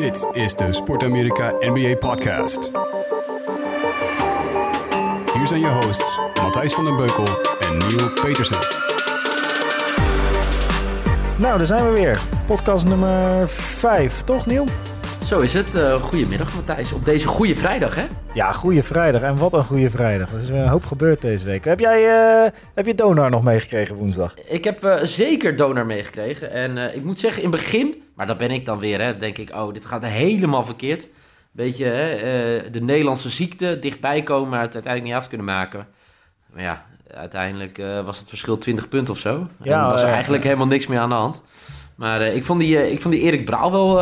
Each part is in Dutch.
Dit is de Sport Amerika NBA Podcast. Hier zijn je hosts Matthijs van den Beukel en Neil Petersen. Nou, daar zijn we weer. Podcast nummer 5, toch Niel? Zo is het. Uh, goedemiddag Matthijs. Op deze goede vrijdag, hè? Ja, goede vrijdag. En wat een goede vrijdag. Er is weer een hoop gebeurd deze week. Heb jij uh, heb je Donar nog meegekregen woensdag? Ik heb uh, zeker Donar meegekregen. En ik moet zeggen, in het begin, maar dat ben ik dan weer, hè, denk ik, oh, dit gaat helemaal verkeerd. Beetje hè, de Nederlandse ziekte, dichtbij komen, maar het uiteindelijk niet af kunnen maken. Maar ja, uiteindelijk was het verschil 20 punten of zo. Ja, en was er eigenlijk helemaal niks meer aan de hand. Maar uh, ik, vond die, ik vond die Erik Braal wel,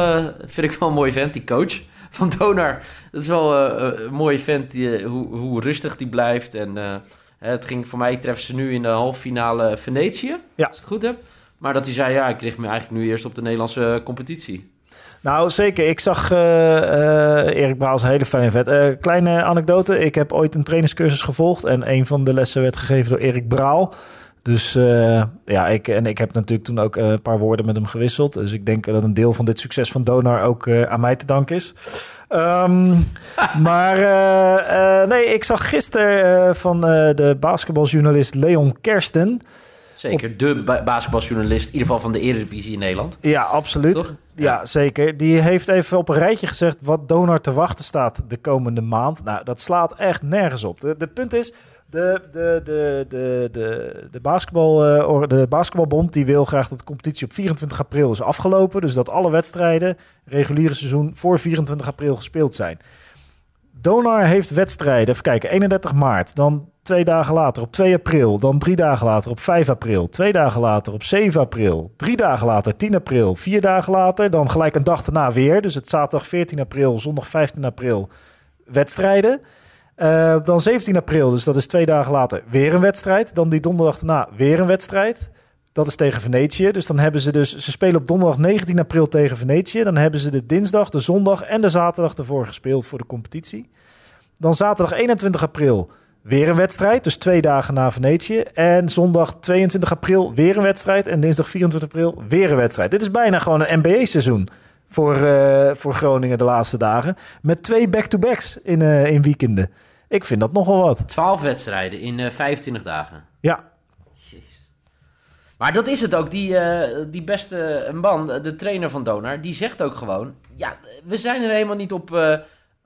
vind ik wel een mooi vent, die coach van Donar. Dat is wel een mooie vent, die, hoe, hoe rustig die blijft. En het ging voor mij, treffen ze nu in de halve finale Venetië, ja. als ik het goed heb. Maar dat hij zei, ja, ik richt me eigenlijk nu eerst op de Nederlandse competitie. Nou, zeker. Ik zag Erik Braal als een hele fijne vet. kleine anekdote. Ik heb ooit een trainerscursus gevolgd. En een van de lessen werd gegeven door Erik Braal. Dus uh, ja, ik, en ik heb natuurlijk toen ook een paar woorden met hem gewisseld. Dus ik denk dat een deel van dit succes van Donar ook uh, aan mij te danken is. Um, maar uh, nee, ik zag gisteren van de basketbaljournalist Leon Kersten. Zeker, de ba basketbaljournalist, in ieder geval van de Eredivisie in Nederland. Ja, absoluut. Ja. ja. zeker. Die heeft even op een rijtje gezegd wat Donar te wachten staat de komende maand. Nou, dat slaat echt nergens op. De, de punt is, de, de, de, de, de, de, basketbal, uh, de basketbalbond die wil graag dat de competitie op 24 april is afgelopen. Dus dat alle wedstrijden, reguliere seizoen, voor 24 april gespeeld zijn. Donar heeft wedstrijden, even kijken, 31 maart, dan twee dagen later op 2 april, dan drie dagen later op 5 april, twee dagen later op 7 april, drie dagen later 10 april, vier dagen later, dan gelijk een dag daarna weer. Dus het zaterdag 14 april, zondag 15 april wedstrijden. Uh, dan 17 april, dus dat is twee dagen later, weer een wedstrijd. Dan die donderdag daarna weer een wedstrijd. Dat is tegen Venetië. Dus dan hebben ze dus, ze spelen op donderdag 19 april tegen Venetië. Dan hebben ze de dinsdag, de zondag en de zaterdag ervoor gespeeld voor de competitie. Dan zaterdag 21 april weer een wedstrijd, dus twee dagen na Venetië. En zondag 22 april weer een wedstrijd. En dinsdag 24 april weer een wedstrijd. Dit is bijna gewoon een NBA-seizoen voor, uh, voor Groningen de laatste dagen. Met twee back-to-backs in, uh, in weekenden. Ik vind dat nogal wat. 12 wedstrijden in uh, eh, 25 dagen. Ja. Jezus. Maar dat is het ook. Die, die beste man, de trainer van Donar, die zegt ook gewoon... Ja, we zijn er helemaal niet op...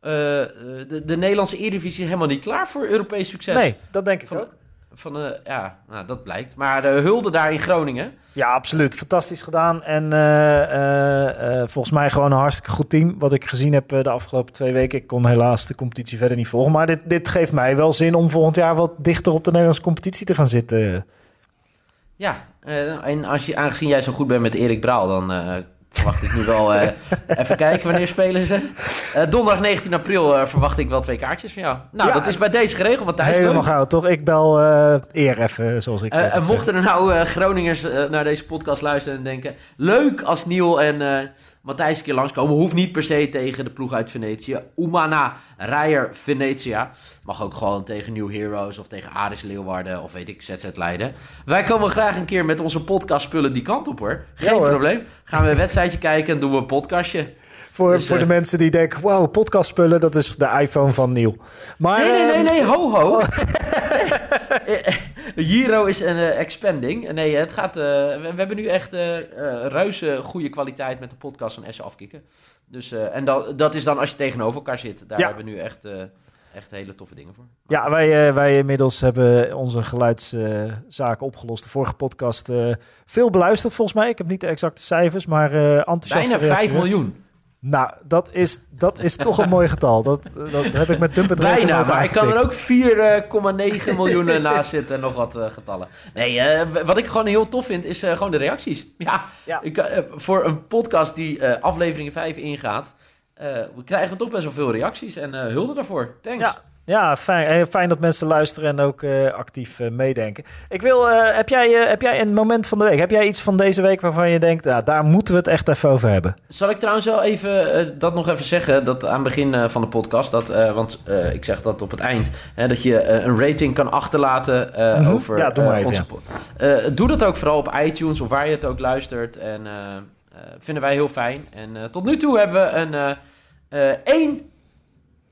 Uh, de, de Nederlandse Eredivisie helemaal niet klaar voor Europees succes. Nee, dat denk ik van, ook. Van, uh, ja, nou, dat blijkt. Maar uh, hulde daar in Groningen. Ja, absoluut. Fantastisch gedaan. En uh, volgens mij gewoon een hartstikke goed team. Wat ik gezien heb de afgelopen twee weken. Ik kon helaas de competitie verder niet volgen. Maar dit, dit geeft mij wel zin om volgend jaar wat dichter op de Nederlandse competitie te gaan zitten. Ja, en als je, aangezien jij zo goed bent met Erik Braal, dan verwacht ik nu wel. Uh, even kijken, wanneer spelen ze? Uh, donderdag 19 april uh, verwacht ik wel twee kaartjes van jou. Nou, ja, dat is bij deze geregeld, want Thijs Helemaal gauw, toch? Ik bel eer even, zoals ik En mochten er nou Groningers naar deze podcast luisteren en denken... Leuk als Niel en Matthijs een keer langskomen. Hoeft niet per se tegen de ploeg uit Venetië. Umana Rijer Venetia. Mag ook gewoon tegen New Heroes of tegen Aris Leeuwarden of weet ik, ZZ Leiden. Wij komen graag een keer met onze podcast spullen die kant op hoor. Geen probleem. Gaan we een wedstrijdje kijken en doen we een podcastje. Voor, dus, voor de eh, mensen die denken, wow, podcastspullen, dat is de iPhone van Neil. Maar, nee, nee, nee, nee, ho, ho. Giro is een uh, expanding. Nee, het gaat, uh, we, hebben nu echt uh, reuze goede kwaliteit met de podcast van Essen afkicken. Dus, en dat, dat is dan als je tegenover elkaar zit. Daar hebben we nu echt, echt hele toffe dingen voor. Ja, wij, wij inmiddels hebben onze geluidszaken opgelost. De vorige podcast veel beluisterd volgens mij. Ik heb niet de exacte cijfers, maar enthousiast. Bijna 5 miljoen. Nou, dat is, dat is toch een mooi getal. Dat, dat heb ik met Dumpet Bijna, maar ik kan er ook 4,9 miljoen naast zitten en nog wat uh, getallen. Nee, uh, wat ik gewoon heel tof vind, is uh, gewoon de reacties. Ja, ja. Ik, voor een podcast die aflevering 5 ingaat, we krijgen toch best wel veel reacties. En hulde daarvoor. Thanks. Ja. Ja, fijn, eh, fijn dat mensen luisteren en ook uh, actief uh, meedenken. Ik wil, uh, heb, jij, heb jij een moment van de week? Heb jij iets van deze week waarvan je denkt, nou, daar moeten we het echt even over hebben? Zal ik trouwens wel even dat nog even zeggen, dat aan het begin van de podcast, dat, want ik zeg dat op het eind, hè, dat je een rating kan achterlaten mm -hmm. over ja, doe maar even, onze ja. Doe dat ook vooral op iTunes of waar je het ook luistert en Eh, vinden wij heel fijn. En eh, tot nu toe hebben we een eh, eh, één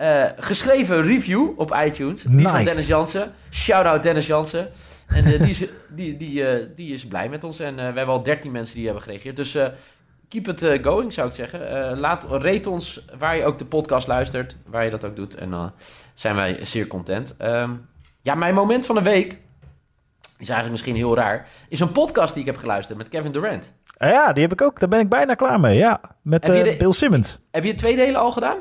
eh, geschreven review op iTunes. Die van Nice. Dennis Jansen. Shout-out Dennis Jansen. En eh, die, is, die, die, eh, die is blij met ons. En we hebben al 13 mensen die hebben gereageerd. Dus keep it going, zou ik zeggen. Laat, rate ons waar je ook de podcast luistert. Waar je dat ook doet. En dan zijn wij zeer content. Ehm, ja, mijn moment van de week... Is eigenlijk misschien heel raar. Is een podcast die ik heb geluisterd met Kevin Durant. Ja, die heb ik ook. Daar ben ik bijna klaar mee. Ja, met de- Bill Simmons. Heb je twee delen al gedaan?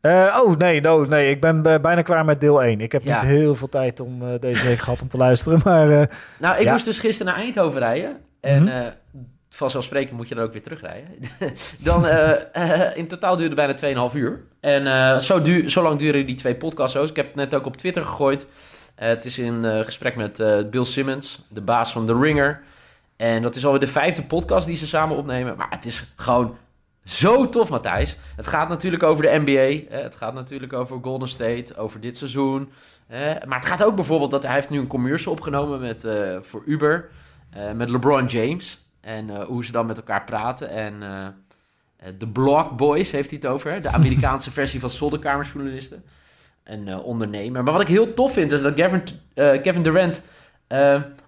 Eh, oh, nee, no, nee. Ik ben eh, bijna klaar met deel 1. Ik heb Ja. niet heel veel tijd om eh, deze week gehad om te luisteren. Maar Nou, ik Ja. moest dus gisteren naar Eindhoven rijden. En eh, vanzelfsprekend moet je dan ook weer terugrijden. dan, in totaal duurde het bijna 2,5 uur. En zo, duur, zo lang duren die twee podcasts. ook. Ik heb het net ook op Twitter gegooid. Het is in gesprek met Bill Simmons, de baas van The Ringer. En dat is alweer de vijfde podcast die ze samen opnemen. Maar het is gewoon zo tof, Matthijs. Het gaat natuurlijk over de NBA. het gaat natuurlijk over Golden State, over dit seizoen. maar het gaat ook bijvoorbeeld dat hij heeft nu een commercial opgenomen met, eh, voor Uber. eh, met LeBron James. En eh, hoe ze dan met elkaar praten. En de Block Boys heeft hij het over. De Amerikaanse versie van zolderkamersjournalisten. En eh, ondernemer. Maar wat ik heel tof vind, is dat Kevin, eh, Kevin Durant...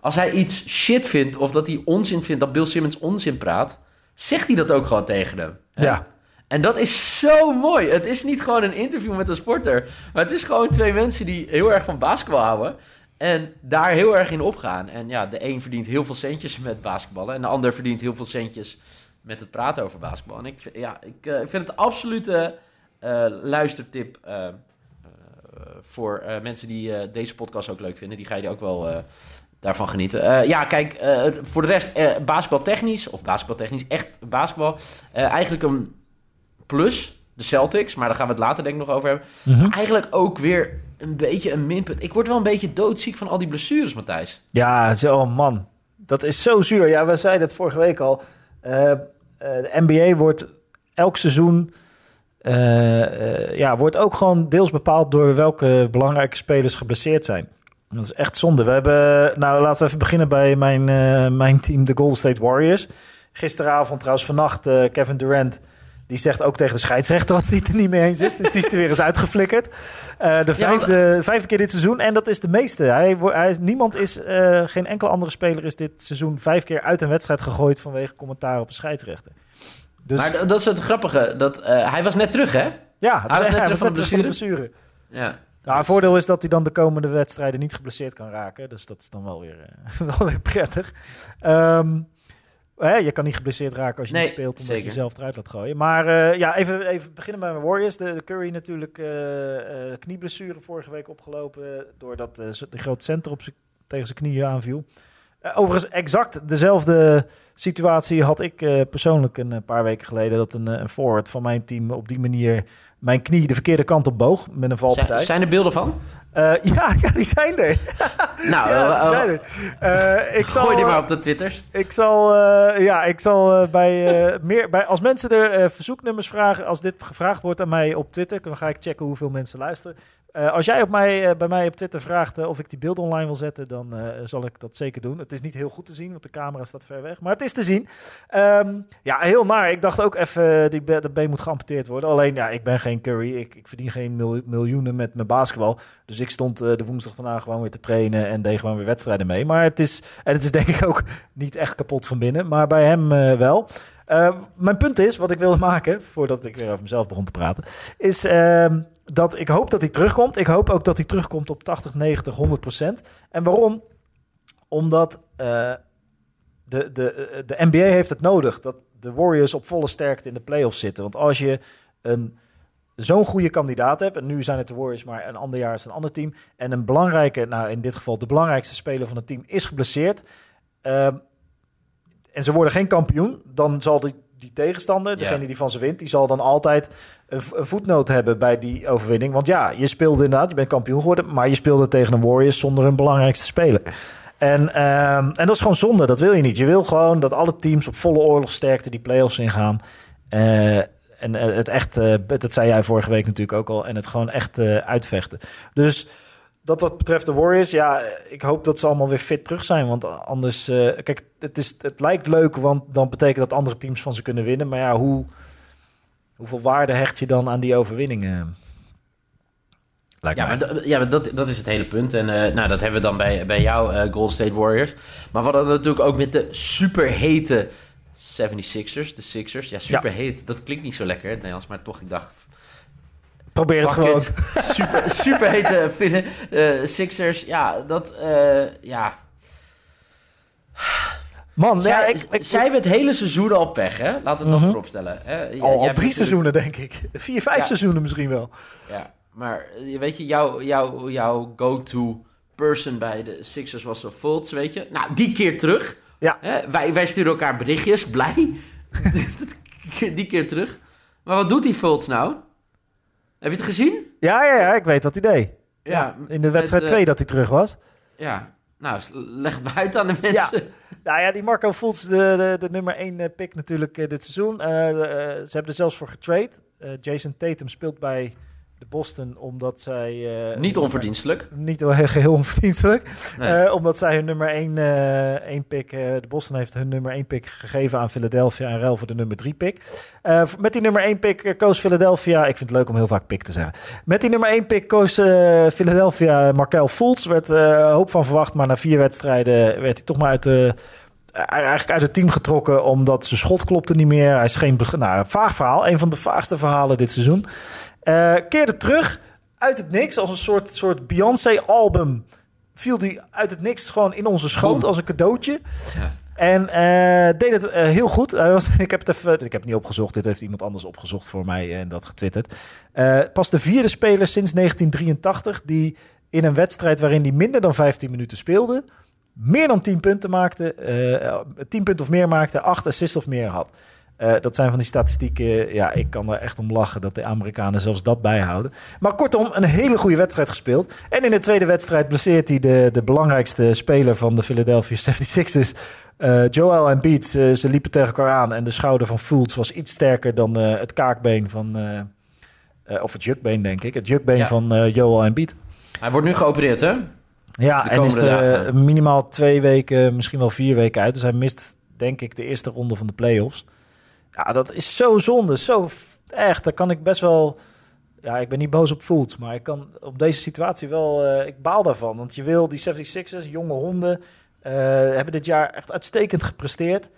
als hij iets shit vindt, of dat hij onzin vindt, dat Bill Simmons onzin praat... zegt hij dat ook gewoon tegen hem. hè? ja. En dat is zo mooi. Het is niet gewoon een interview met een sporter. Maar het is gewoon twee mensen die heel erg van basketbal houden. En daar heel erg in opgaan. En ja, de een verdient heel veel centjes met basketballen. En de ander verdient heel veel centjes met het praten over basketbal. En ik, vind- ja, ik eh, vind het absolute eh, luistertip eh, voor mensen die deze podcast ook leuk vinden. Die ga je ook wel daarvan genieten. Eh, ja, kijk, eh, voor de rest eh basketbaltechnisch, of basketbaltechnisch, echt basketbal. eigenlijk een plus, de Celtics, maar daar gaan we het later denk ik nog over hebben. Mhm. Eigenlijk ook weer een beetje een minpunt. Ik word wel een beetje doodziek van al die blessures, Matthijs. Ja, zo oh man. Dat is zo zuur. Ja, we zeiden het vorige week al. De NBA wordt elk seizoen... ja, wordt ook gewoon deels bepaald door welke belangrijke spelers geblesseerd zijn. Dat is echt zonde. We hebben, nou laten we even beginnen bij mijn, eh, mijn team, de Golden State Warriors. Gisteravond, trouwens vannacht, eh, Kevin Durant, die zegt ook tegen de scheidsrechter als hij het er niet mee eens is. Dus die is er weer eens uitgeflikkerd. Eh, de Ja, vijfde, vijfde keer dit seizoen en dat is de meeste. Hij, hij niemand is, geen enkele andere speler is dit seizoen vijf keer uit een wedstrijd gegooid vanwege commentaar op een scheidsrechter. Dus Maar dat is het grappige. Dat, hij was net terug, hè? ja, het was net hij terug van de blessure. Ja. Nou, het voordeel is dat hij dan de komende wedstrijden niet geblesseerd kan raken. Dus dat is dan wel weer, eh, wel weer prettig. Ehm, hè, je kan niet geblesseerd raken als je Nee, niet speelt, omdat je jezelf eruit laat gooien. Maar eh, ja, even, even beginnen bij mijn Warriors. De, de Curry natuurlijk eh, knieblessure vorige week opgelopen... doordat de grote center op tegen zijn knieën aanviel. Overigens, exact dezelfde situatie had ik persoonlijk een paar weken geleden... dat een, een forward van mijn team op die manier mijn knie de verkeerde kant op boog met een valpartij. Zijn, zijn er beelden van? Eh, ja, ja, die zijn er. Nou, Ja, eh, die eh, zijn er. Ik zal, gooi die maar op de Twitters. Ik zal, ja, ik zal bij, meer, bij als mensen er verzoeknummers vragen, als dit gevraagd wordt aan mij op Twitter, dan ga ik checken hoeveel mensen luisteren. Eh, als jij op mij, eh, bij mij op Twitter vraagt eh, of ik die beelden online wil zetten, dan zal ik dat zeker doen. Het is niet heel goed te zien, want de camera staat ver weg, maar het is te zien. Ehm, ja, heel naar. Ik dacht ook even, die be- dat been moet geamputeerd worden. Alleen, ja, ik ben geen Curry. Ik, ik verdien geen mil- miljoenen met mijn basketbal. Dus ik stond de woensdag daarna gewoon weer te trainen en deed gewoon weer wedstrijden mee. Maar het is, en het is denk ik ook niet echt kapot van binnen, maar bij hem wel. Mijn punt is, wat ik wilde maken, voordat ik weer over mezelf begon te praten, is ehm, dat ik hoop dat hij terugkomt. Ik hoop ook dat hij terugkomt op 80, 90, 100 procent. En waarom? Omdat eh, de, de, eh, de NBA heeft het nodig dat de Warriors op volle sterkte in de playoffs zitten. Want als je een zo'n goede kandidaat hebt, en nu zijn het de Warriors, maar een ander jaar is een ander team, en een belangrijke, nou in dit geval de belangrijkste speler van het team is geblesseerd, ehm, en ze worden geen kampioen, dan zal die, die tegenstander, Ja. degene die van ze wint, die zal dan altijd een, een voetnoot hebben bij die overwinning. Want ja, je speelde inderdaad, je bent kampioen geworden, maar je speelde tegen een Warriors zonder een belangrijkste speler. En, ehm, en dat is gewoon zonde, dat wil je niet. Je wil gewoon dat alle teams op volle oorlogsterkte die play-offs ingaan. Eh, en eh, het echt, eh, dat zei jij vorige week natuurlijk ook al, en het gewoon echt uitvechten. Dus dat wat betreft de Warriors, ja, ik hoop dat ze allemaal weer fit terug zijn. Want anders, eh, kijk, het, is, het lijkt leuk, want dan betekent dat andere teams van ze kunnen winnen. Maar ja, hoe, hoeveel waarde hecht je dan aan die overwinningen? Lijkt Ja, mij. maar, ja, maar dat, dat is het hele punt. En eh, nou, dat hebben we dan bij, bij jou, eh Golden State Warriors. Maar hadden het natuurlijk ook met de superhete 76ers, de Sixers. Ja, superheet. Dat klinkt niet zo lekker in het Nederlands, maar toch, ik dacht... Probeer het gewoon. Super, Finne- eh, Sixers. Ja, dat... eh, ja. Man, ja, zij, ik, ik, zij hebben het hele seizoen al pech, hè? Laten we het dan voorop stellen. Hè? Al, drie seizoenen, denk ik. Vier, vijf Ja. seizoenen misschien wel. Ja, maar eh, weet je, jouw jouw jouw go-to person bij de Sixers was wel Fultz, weet je. Nou, die keer terug. Ja. Hè? Wij, wij sturen elkaar berichtjes, blij. die keer terug. Maar wat doet die Fultz nou? Heb je het gezien? Ja, ja, ja, ik weet wat hij deed. Ja, In de wedstrijd met, eh, 2 dat hij terug was. Ja, nou, leg het uit aan de mensen. Nou ja, die Marco Fultz, de, de, de nummer 1 pick natuurlijk eh, dit seizoen. Eh, eh, ze hebben er zelfs voor getrade. Eh, Jason Tatum speelt bij de Boston omdat zij... eh, Niet onverdienstelijk. Niet heel- geheel onverdienstelijk. Nee. Eh, omdat zij hun nummer 1, eh 1 pick... eh, de Boston heeft hun nummer 1 pick gegeven aan Philadelphia... en ruil voor de nummer 3 pick. Eh, met die nummer 1 pick eh, koos Philadelphia... Ik vind het leuk om heel vaak pick te zeggen. Met die nummer 1 pick koos eh, Philadelphia Markel Fultz. werd eh, hoop van verwacht, maar na vier wedstrijden... werd hij toch maar uit de... Eigenlijk uit het team getrokken omdat zijn schot klopte niet meer. Hij is geen... Nou, vaag verhaal. Een van de vaagste verhalen dit seizoen. Eh, keerde terug uit het niks als een soort, soort Beyoncé-album. Viel die uit het niks gewoon in onze schoot Boom. als een cadeautje. Ja. En eh, deed het eh, heel goed. Hij was, ik, heb het even, ik heb het niet opgezocht. Dit heeft iemand anders opgezocht voor mij en dat getwitterd. Pas de vierde speler sinds 1983 die in een wedstrijd waarin hij minder dan 15 minuten speelde... meer dan 10 punten maakte, eh 10 punten of meer maakte, 8 assists of meer had. Eh, dat zijn van die statistieken. Ja, ik kan er echt om lachen dat de Amerikanen zelfs dat bijhouden. Maar kortom, een hele goede wedstrijd gespeeld. En in de tweede wedstrijd blesseert hij de, de belangrijkste speler van de Philadelphia 76ers. eh Joel Embiid. Ze, ze liepen tegen elkaar aan. En de schouder van Fultz was iets sterker dan eh, het kaakbeen van... of het jukbeen, denk ik. Het jukbeen Ja. van Joel Embiid. Hij wordt nu geopereerd, hè? Ja, en is er minimaal twee weken, misschien wel vier weken uit. Dus hij mist, denk ik, de eerste ronde van de playoffs. Ja, dat is zo zonde. Zo echt. Daar kan ik best wel. Ja, ik ben niet boos op Fultz, maar ik kan op deze situatie wel. eh, ik baal daarvan. Want je wil die 76ers, jonge honden, eh, hebben dit jaar echt uitstekend gepresteerd.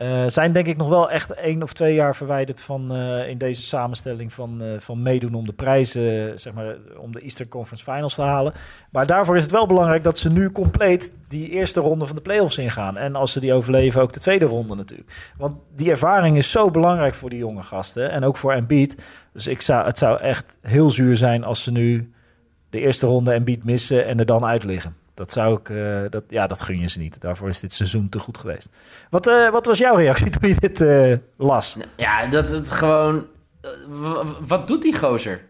Eh, zijn denk ik nog wel echt één of twee jaar verwijderd van eh, in deze samenstelling van, eh, van meedoen om de prijzen, zeg maar, om de Eastern Conference Finals te halen. Maar daarvoor is het wel belangrijk dat ze nu compleet die eerste ronde van de playoffs ingaan. En als ze die overleven, ook de tweede ronde natuurlijk. Want die ervaring is zo belangrijk voor die jonge gasten en ook voor Embiid. Dus ik zou, het zou echt heel zuur zijn als ze nu de eerste ronde Embiid missen en er dan uit liggen. Dat zou ik, eh, dat, ja, dat gun je ze niet. Daarvoor is dit seizoen te goed geweest. Wat, eh, wat was jouw reactie toen je dit eh, las? Ja, dat het gewoon... wat doet die gozer?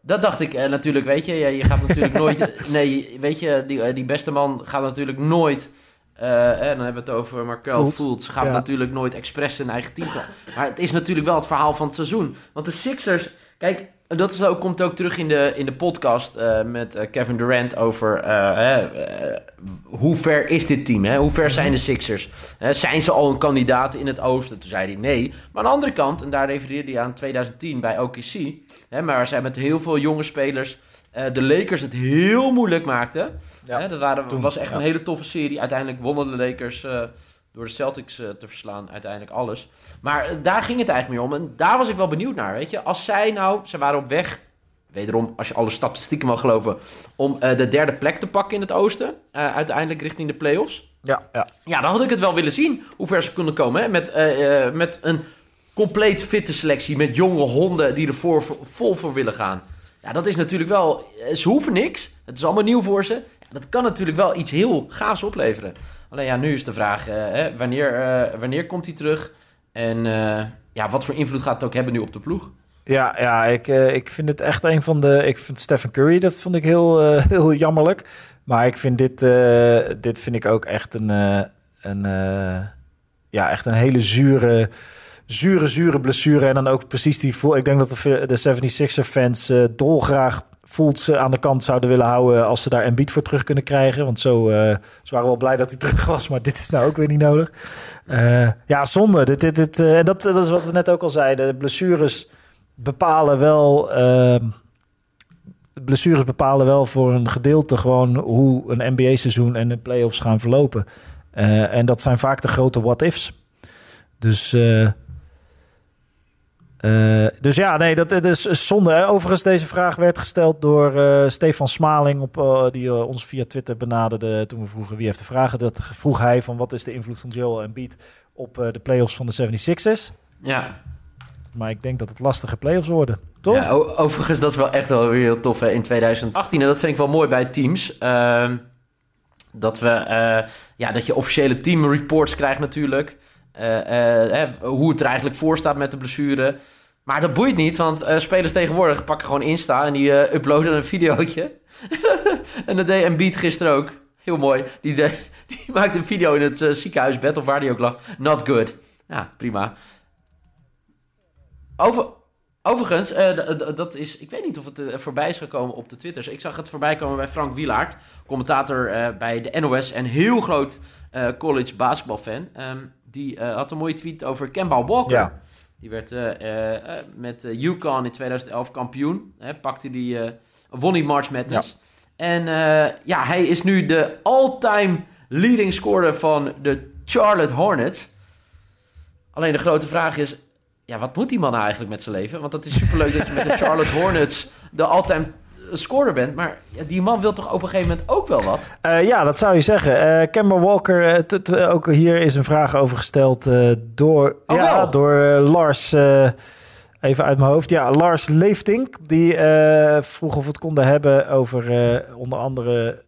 Dat dacht ik natuurlijk, weet je. Ja, je gaat natuurlijk nooit... Nee, weet je, die, die beste man gaat natuurlijk nooit... en dan hebben we het over Markel Fultz. Gaat Ja. natuurlijk nooit expres zijn eigen team. Maar het is natuurlijk wel het verhaal van het seizoen. Want de Sixers... Kijk, dat is ook, komt ook terug in de, in de podcast eh, met eh, Kevin Durant over... eh, hoe ver is dit team? Hè? Hoe ver zijn de Sixers? Zijn ze al een kandidaat in het oosten? Toen zei hij nee. Maar aan de andere kant, en daar refereerde hij aan 2010 bij OKC... Hè, maar zij met heel veel jonge spelers... de Lakers het heel moeilijk maakten. Ja, Hè, dat waren, toen, was echt ja. een hele toffe serie. Uiteindelijk wonnen de Lakers door de Celtics eh, te verslaan. Uiteindelijk alles. Maar eh, daar ging het eigenlijk mee om. En daar was ik wel benieuwd naar. Weet je, als zij nou, ze waren op weg. Wederom, als je alle statistieken mag geloven. Om eh, de derde plek te pakken in het oosten. uiteindelijk richting de playoffs. Ja, ja. Ja, dan had ik het wel willen zien. Hoe ver ze kunnen komen. Hè? Met, met een compleet fitte selectie. Met jonge honden die er voor, vol voor willen gaan. Ja, dat is natuurlijk wel... Ze hoeven niks. Het is allemaal nieuw voor ze. Ja, dat kan natuurlijk wel iets heel gaafs opleveren. Alleen ja, nu is de vraag... eh, hè, wanneer, eh, wanneer komt hij terug? En eh, ja, wat voor invloed gaat het ook hebben nu op de ploeg? Ja, ja ik, ik vind het echt een van de. Ik vind Stephen Curry, dat vond ik heel, heel jammerlijk. Maar ik vind dit, dit vind ik ook echt een, een, ja, echt een hele zure, zure, zure blessure. En dan ook precies die. vo- Ik denk dat de, de 76er fans dolgraag Fultz aan de kant zouden willen houden als ze daar Embiid voor terug kunnen krijgen. Want zo, eh, ze waren wel blij dat hij terug was, maar dit is nou ook weer niet nodig. Eh, ja, zonde. Dit, dit, dit, eh, dat, dat is wat we net ook al zeiden. De blessures bepalen wel... ehm, blessures bepalen wel voor een gedeelte gewoon hoe een NBA-seizoen en de playoffs gaan verlopen. En dat zijn vaak de grote what-ifs. Dus, eh, dus ja, nee, dat, dat is zonde. Hè? Overigens, deze vraag werd gesteld door eh, Stefan Smaling, op, eh, die ons via Twitter benaderde toen we vroegen wie heeft de vragen. Dat vroeg hij van wat is de invloed van Joel Embiid op de playoffs van de 76ers. Ja. Maar ik denk dat het lastige playoffs worden, toch? Ja, overigens, dat is wel echt wel weer heel tof hè, in 2018. En dat vind ik wel mooi bij teams. Ehm, dat, we, ja, dat je officiële teamreports krijgt natuurlijk. Eh, eh, hoe het er eigenlijk voor staat met de blessure. Maar dat boeit niet, want eh, spelers tegenwoordig pakken gewoon Insta... en die uploaden een videootje. en dat deed Embiid gisteren ook. Heel mooi. Die, die maakte een video in het ziekenhuisbed of waar die ook lag. Not good. Ja, prima. Over, overigens, dat is, ik weet niet of het voorbij is gekomen op de Twitters. Ik zag het voorbij komen bij Frank Wielaert, commentator bij de NOS en heel groot college basketbalfan. Ehm, die eh, had een mooie tweet over Kemba Walker. Ja. Die werd eh, eh, met UConn in 2011 kampioen. Hè, pakte die, won die March Madness. En ja, hij is nu de all-time leading scorer van de Charlotte Hornets. Alleen de grote vraag is, ja, wat moet die man nou eigenlijk met zijn leven? Want dat is superleuk dat je met de Charlotte Hornets de all-time scorer bent. Maar die man wil toch op een gegeven moment ook wel wat? Eh, ja, dat zou je zeggen. Eh Kemba Walker, eh, ook hier is een vraag over gesteld door, Oh, ja, wel? door Lars. even uit mijn hoofd. Ja, Lars Leeftink. Die vroeg of we het konden hebben over onder andere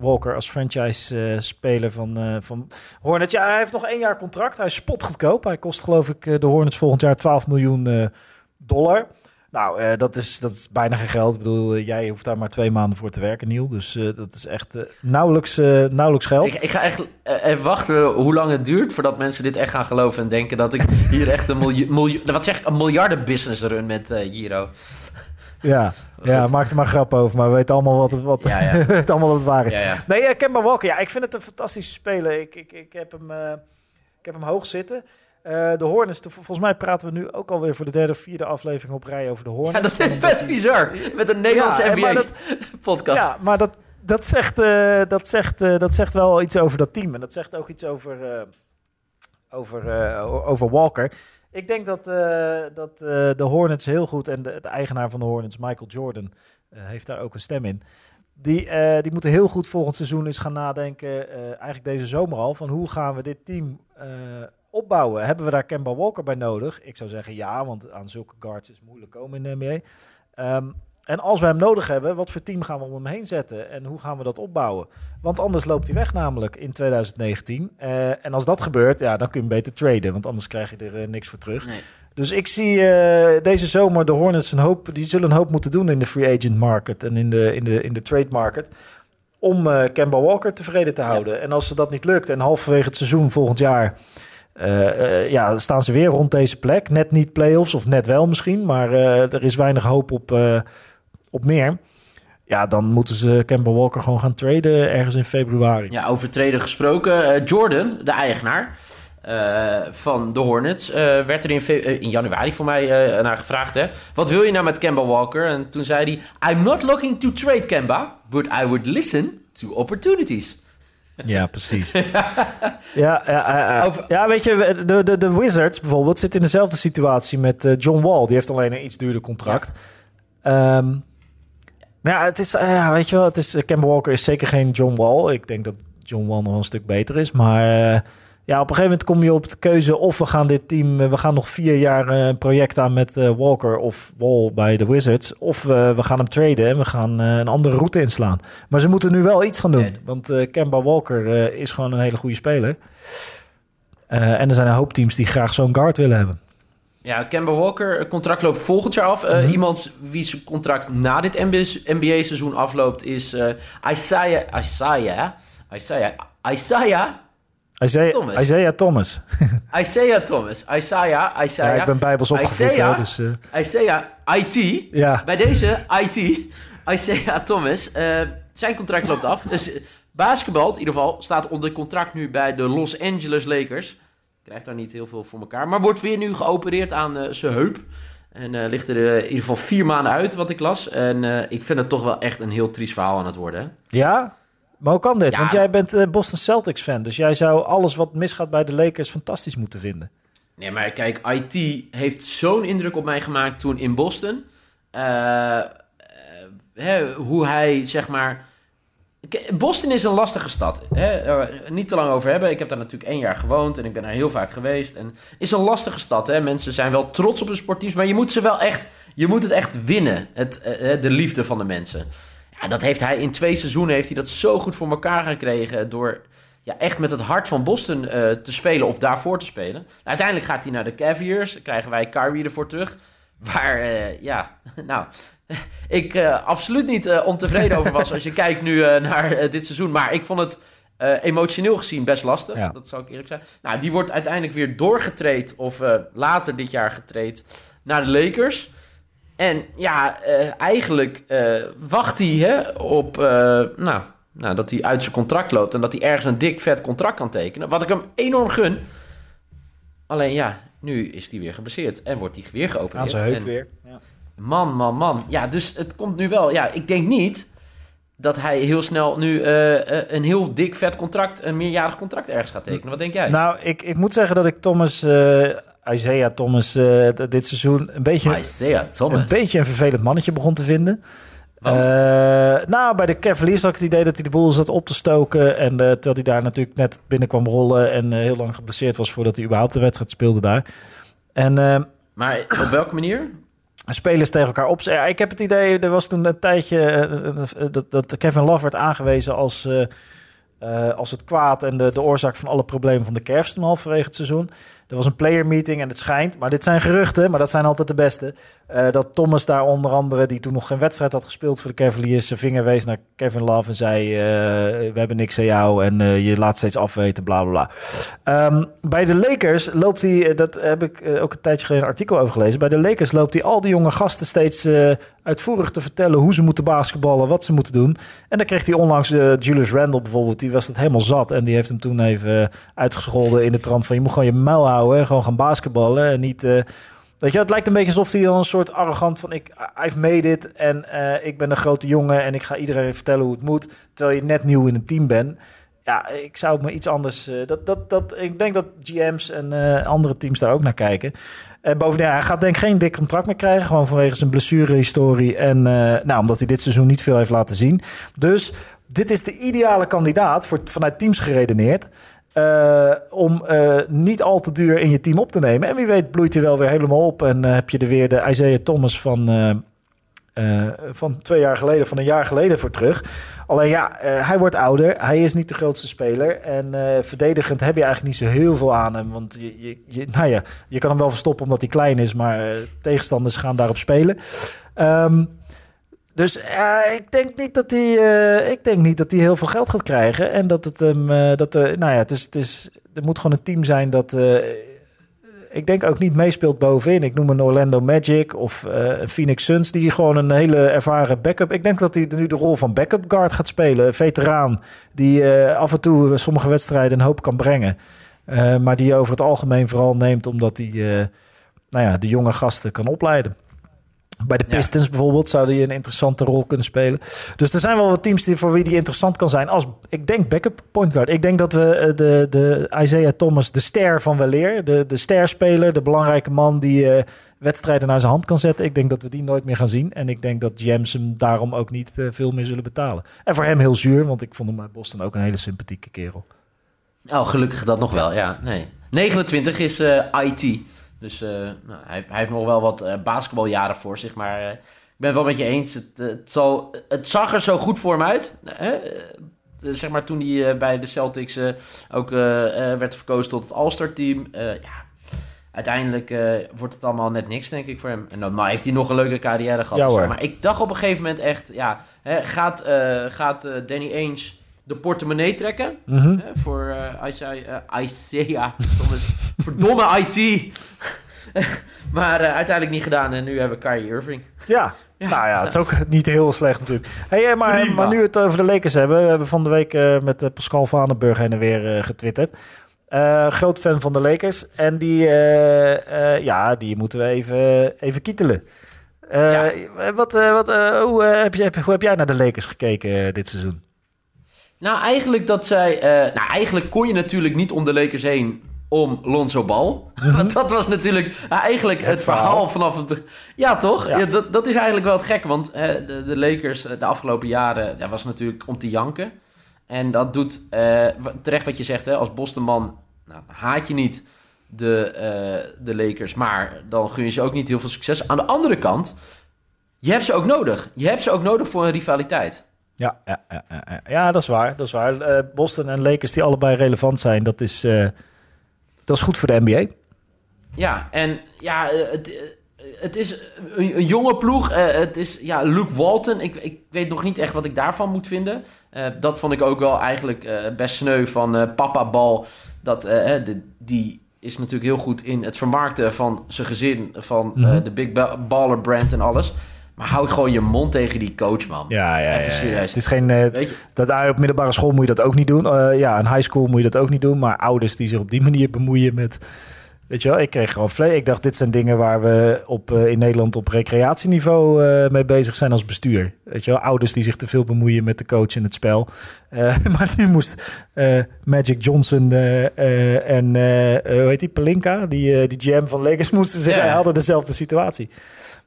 Walker als franchise-speler van, eh, van Hornets. Ja, hij heeft nog één jaar contract. Hij is spotgoedkoop. Hij kost geloof ik de Hornets volgend jaar 12 miljoen dollar. Nou, eh, dat, is, dat is bijna geen geld. Ik bedoel, eh, jij hoeft daar maar twee maanden voor te werken, Niel. Dus eh, dat is echt nauwelijks, nauwelijks geld. Ik, ik ga echt wachten hoe lang het duurt voordat mensen dit echt gaan geloven en denken dat ik hier echt een miljoen, wat zeg ik, een miljardenbusiness run met Giro. Ja, ja maak er maar grap over. Maar we weten allemaal wat het, wat, Ja, ja. we weten allemaal dat het waar is. Ja. Nee, Kemba Walker. Ja, ik vind het een fantastische speler. Ik, ik, ik, heb, hem, ik heb hem hoog zitten. Eh, de Hornets, volgens mij praten we nu ook alweer voor de derde of vierde aflevering op rij over de Hornets. Ja, dat is best bizar. Met een Nederlandse Ja, maar NBA dat- podcast. Ja, maar dat, dat, zegt, eh, dat, zegt, eh, dat zegt wel iets over dat team. En dat zegt ook iets over, over, over Walker. Ik denk dat, dat de Hornets heel goed... en de, de eigenaar van de Hornets, Michael Jordan, heeft daar ook een stem in. Die, die moeten heel goed volgend seizoen eens gaan nadenken... eigenlijk deze zomer al... van hoe gaan we dit team opbouwen? Hebben we daar Kemba Walker bij nodig? Ik zou zeggen ja, want aan zulke guards is het moeilijk komen in de NBA. Ehm, en als we hem nodig hebben, wat voor team gaan we om hem heen zetten? En hoe gaan we dat opbouwen? Want anders loopt hij weg namelijk in 2019. Eh, en als dat gebeurt, ja, dan kun je hem beter traden. Want anders krijg je er eh, niks voor terug. Nee. Dus ik zie eh, deze zomer de Hornets een hoop... die zullen een hoop moeten doen in de free agent market... en in de, in de, in de trade market... om eh Kemba Walker tevreden te houden. En als ze dat niet lukt en halverwege het seizoen volgend jaar... eh, ja, staan ze weer rond deze plek. Net niet playoffs, of net wel misschien. Maar eh, er is weinig hoop op, op meer. Ja, dan moeten ze Kemba Walker gewoon gaan traden ergens in februari. Ja, over traden gesproken. Jordan, de eigenaar van de Hornets, werd er in, in januari voor mij naar gevraagd. Hè? Wat wil je nou met Kemba Walker? En toen zei hij: I'm not looking to trade Kemba, but I would listen to opportunities. Ja, precies. ja, ja, ja, ja. Over- ja, weet je, de, de, de Wizards bijvoorbeeld zitten in dezelfde situatie met eh, John Wall. Die heeft alleen een iets duurder contract. Ehm, maar ja, het is, eh, ja, weet je wel, het is, eh, Kemba Walker is zeker geen John Wall. Ik denk dat John Wall nog een stuk beter is. Maar eh, ja, op een gegeven moment kom je op de keuze of we gaan dit team, eh, we gaan nog vier jaar eh, een project aan met eh, Walker of Wall bij de Wizards. Of eh, we gaan hem traden en we gaan eh, een andere route inslaan. Maar ze moeten nu wel iets gaan doen. Want eh Kemba Walker eh, is gewoon een hele goede speler. Eh, en er zijn een hoop teams die graag zo'n guard willen hebben. Ja, Kemba Walker, contract loopt volgend jaar af. Eh, Mhm. Iemand wie zijn contract na dit NBA-seizoen afloopt is eh Isaiah, Isaiah, Isaiah, Isaiah, Isaiah Thomas. Isaiah Thomas. Isaiah Thomas. Isaiah, Ja, ik ben bijbels opgevoed, Isaiah. hè, dus... eh, Isaiah IT. ja. Bij deze IT. Isaiah Thomas, eh, zijn contract loopt af. Dus eh, basketbal, in ieder geval, staat onder contract nu bij de Los Angeles Lakers. Krijgt daar niet heel veel voor elkaar. Maar wordt weer nu geopereerd aan eh, zijn heup. En eh, ligt er eh, in ieder geval vier maanden uit, wat ik las. En eh, ik vind het toch wel echt een heel triest verhaal aan het worden. Hè? Ja? Maar hoe kan dit? Ja. Want jij bent eh, Boston Celtics fan. Dus jij zou alles wat misgaat bij de Lakers fantastisch moeten vinden. Nee, maar kijk, IT heeft zo'n indruk op mij gemaakt toen in Boston. Eh, eh, hè, hoe hij, zeg maar... Boston is een lastige stad. Hè? niet te lang over hebben. Ik heb daar natuurlijk één jaar gewoond en ik ben daar heel vaak geweest. En is een lastige stad. Hè? Mensen zijn wel trots op hun sportiefs, maar je moet ze wel echt... Je moet het echt winnen, het, de liefde van de mensen. Ja, dat heeft hij in twee seizoenen heeft hij dat zo goed voor elkaar gekregen door ja, echt met het hart van Boston eh, te spelen of daarvoor te spelen. Uiteindelijk gaat hij naar de Cavaliers, krijgen wij Kyrie ervoor terug. Waar, eh, ja, nou, ik eh, absoluut niet ontevreden over was als je kijkt nu naar dit seizoen. Maar ik vond het emotioneel gezien best lastig, Ja. dat zou ik eerlijk zijn. Nou, die wordt uiteindelijk weer doorgetraind of later dit jaar getraind naar de Lakers. En ja, eh, eigenlijk eh, wacht hij hè, op eh, nou, nou, dat hij uit zijn contract loopt en dat hij ergens een dik vet contract kan tekenen. Wat ik hem enorm gun. Alleen ja, nu is hij weer geblesseerd en wordt hij weer geopereerd. Aan zijn heup En weer. Ja. Man, man, man. Ja, dus het komt nu wel. Ja, ik denk niet dat hij heel snel nu een heel dik vet contract, een meerjarig contract ergens gaat tekenen. Wat denk jij? Nou, ik, ik moet zeggen dat ik Thomas, Isaiah Thomas, eh, dit seizoen een beetje, Isaiah Thomas. een beetje een vervelend mannetje begon te vinden. Eh, nou, bij de Cavaliers had ik het idee dat hij de boel zat op te stoken. En eh, terwijl hij daar natuurlijk net binnen kwam rollen en heel lang geblesseerd was voordat hij überhaupt de wedstrijd speelde daar. En eh, Maar op welke manier? spelers tegen elkaar op. Ik heb het idee, er was toen een tijdje dat, dat Kevin Love werd aangewezen als, als het kwaad en de, de oorzaak van alle problemen van de Cavs toen halverwege het seizoen. Er was een player meeting en het schijnt, maar dit zijn geruchten, maar dat zijn altijd de beste. eh, dat Thomas daar onder andere, die toen nog geen wedstrijd had gespeeld voor de Cavaliers, zijn vinger wees naar Kevin Love en zei: eh, We hebben niks aan jou en eh, je laat steeds afweten, bla bla bla. Ehm, bij de Lakers loopt hij, dat heb ik ook een tijdje geleden een artikel over gelezen. Bij de Lakers loopt hij al die jonge gasten steeds uitvoerig te vertellen hoe ze moeten basketballen, wat ze moeten doen. En dan kreeg hij onlangs eh, Julius Randle bijvoorbeeld, die was het helemaal zat. En die heeft hem toen even eh, uitgescholden in de trant van je moet gewoon je muil houden, en gewoon gaan basketballen. En niet. eh, Weet je, het lijkt een beetje alsof hij dan een soort arrogant van ik, I've made it en ik ben een grote jongen en ik ga iedereen vertellen hoe het moet, terwijl je net nieuw in een team bent. Ja, ik zou me iets anders. eh, dat, dat, dat, ik denk dat GM's en eh, andere teams daar ook naar kijken. En bovendien, hij gaat denk ik geen dik contract meer krijgen. Gewoon vanwege zijn blessurehistorie. En eh, nou, omdat hij dit seizoen niet veel heeft laten zien. Dus dit is de ideale kandidaat, voor, vanuit teams geredeneerd. om niet al te duur in je team op te nemen. En wie weet bloeit hij wel weer helemaal op. En heb je er weer de Isaiah Thomas van, eh, van twee jaar geleden, van een jaar geleden voor terug. Alleen ja, eh, hij wordt ouder. Hij is niet de grootste speler. En eh, verdedigend heb je eigenlijk niet zo heel veel aan hem. Want je, je, je, nou ja, je kan hem wel verstoppen omdat hij klein is. Maar tegenstanders gaan daarop spelen. Ehm, dus ik denk niet dat hij, ik denk niet dat hij heel veel geld gaat krijgen. En dat het hem, dat er, nou ja, het is, het is, er moet gewoon een team zijn dat, ik denk ook niet meespeelt bovenin. Ik noem een Orlando Magic of eh, een Phoenix Suns die gewoon een hele ervaren backup. Ik denk dat hij nu de rol van backup guard gaat spelen, een veteraan die eh, af en toe sommige wedstrijden een hoop kan brengen, Eh, maar die over het algemeen vooral neemt omdat hij, eh, nou ja, de jonge gasten kan opleiden. Bij de Ja. Pistons bijvoorbeeld zou hij een interessante rol kunnen spelen. Dus er zijn wel wat teams die, voor wie die interessant kan zijn. Als, ik denk backup point guard. Ik denk dat we eh, de, de Isaiah Thomas, de ster van weleer, de, de sterspeler, de belangrijke man die eh, wedstrijden naar zijn hand kan zetten. Ik denk dat we die nooit meer gaan zien. En ik denk dat James hem daarom ook niet eh, veel meer zullen betalen. En voor hem heel zuur, want ik vond hem bij Boston ook een hele sympathieke kerel. Oh, gelukkig dat nog wel, ja. Nee. 29 is IT. Dus eh, nou, hij, hij heeft nog wel wat eh, basketbaljaren voor zich. Maar eh, ik ben het wel met je eens. Het, het, zal, het zag er zo goed voor hem uit. Hè? Zeg maar toen hij bij de Celtics ook werd verkozen tot het All-Star team. Ja, uiteindelijk wordt het allemaal net niks, denk ik, voor hem. En dan heeft hij nog een leuke carrière gehad. Ja. Maar ik dacht op een gegeven moment echt... Ja, hè, gaat, gaat Danny Ainge de portemonnee trekken? Mhm. Hè, voor eh Isaiah, eh, Isaiah Thomas. Verdomme IT. maar eh, uiteindelijk niet gedaan en nu hebben we Kyrie Irving. Ja. Ja. nou ja, het is ook niet heel slecht natuurlijk. Hey, eh, maar, Prima. maar nu we het over de Lakers hebben. We hebben van de week eh, met Pascal Vanenburg heen en weer getwitterd. Groot fan van de Lakers. En die, ja, die moeten we even, even kietelen. Ja. wat, wat, hoe, heb je, hoe heb jij naar de Lakers gekeken dit seizoen? Nou, eigenlijk dat zij... eh, nou, eigenlijk kon je natuurlijk niet om de Lakers heen om Lonzo Ball. Want dat was natuurlijk nou, eigenlijk het, verhaal. verhaal. vanaf het... Ja, toch? Ja. Ja. dat, dat is eigenlijk wel het gek. Want eh, de, de Lakers eh, de afgelopen jaren... Dat was natuurlijk om te janken. En dat doet terecht wat je zegt. Hè, als Bostonman nou, haat je niet de, eh, de Lakers. Maar dan gun je ze ook niet heel veel succes. Aan de andere kant... Je hebt ze ook nodig. Je hebt ze ook nodig voor een rivaliteit. Ja, ja, ja, ja, dat is waar. Dat is waar. Eh, Boston en Lakers die allebei relevant zijn, dat is, eh, dat is goed voor de NBA. Ja, en ja, eh, het, het is een, een jonge ploeg. Eh, het is ja, Luke Walton. Ik, ik weet nog niet echt wat ik daarvan moet vinden. Dat vond ik ook wel eigenlijk best sneu van Papa Bal. Dat, de, die is natuurlijk heel goed in het vermarkten van zijn gezin. Van Mhm. de Big Ba- Baller brand en alles. Maar hou gewoon je mond tegen die coach, man. Ja, ja, Even ja. Het is geen. je? dat, op middelbare school moet je dat ook niet doen. Eh, ja, in high school moet je dat ook niet doen. Maar ouders die zich op die manier bemoeien met. Weet je wel, ik kreeg gewoon vlees. Ik dacht, dit zijn dingen waar we op, eh, in Nederland op recreatieniveau eh, mee bezig zijn als bestuur. Weet je wel, ouders die zich te veel bemoeien met de coach in het spel. Eh, maar nu moest Magic Johnson en, hoe heet die, Pelinka, die, die GM van Lakers, moesten zich, Ja. hadden dezelfde situatie.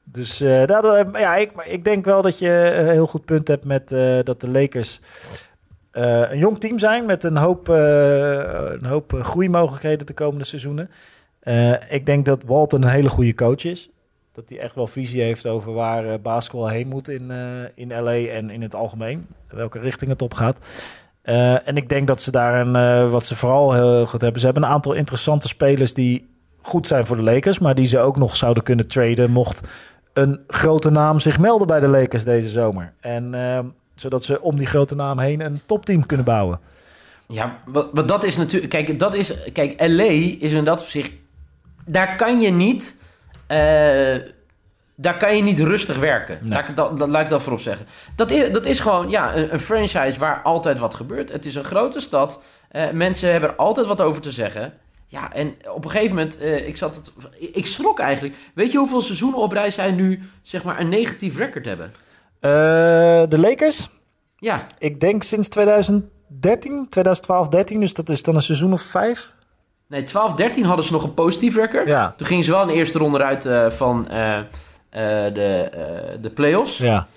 Dus dat, ja, ik, ik denk wel dat je een heel goed punt hebt met dat de Lakers een jong team zijn met een hoop, een hoop groeimogelijkheden de komende seizoenen. Eh, ik denk dat Walton een hele goede coach is. Dat hij echt wel visie heeft over waar eh, basketbal heen moet in, eh, in LA en in het algemeen. Welke richting het op gaat. En ik denk dat ze daar een, wat ze vooral heel goed hebben. Ze hebben een aantal interessante spelers die goed zijn voor de Lakers, maar die ze ook nog zouden kunnen traden mocht een grote naam zich melden bij de Lakers deze zomer. En ehm, zodat ze om die grote naam heen een topteam kunnen bouwen. Ja, wat dat is natuurlijk. Kijk, dat is. Kijk, LA is in dat opzicht. Daar kan je niet. eh, daar kan je niet rustig werken. Nee. Laat, ik dat, dat, laat ik dat voorop zeggen. Dat is, dat is gewoon ja, een, een franchise waar altijd wat gebeurt. Het is een grote stad. Eh, mensen hebben er altijd wat over te zeggen. Ja, en op een gegeven moment, eh, ik zat het, ik schrok eigenlijk. Weet je hoeveel seizoenen op rij zij nu, zeg maar, een negatief record hebben? Eh, de Lakers, Ja, ik denk sinds 2013, 2012, 13, dus dat is dan een seizoen of vijf. Nee, 12, 13 hadden ze nog een positief record. Ja. Toen gingen ze wel in de eerste ronde eruit eh, van eh, eh, de, de playoffs. Ja.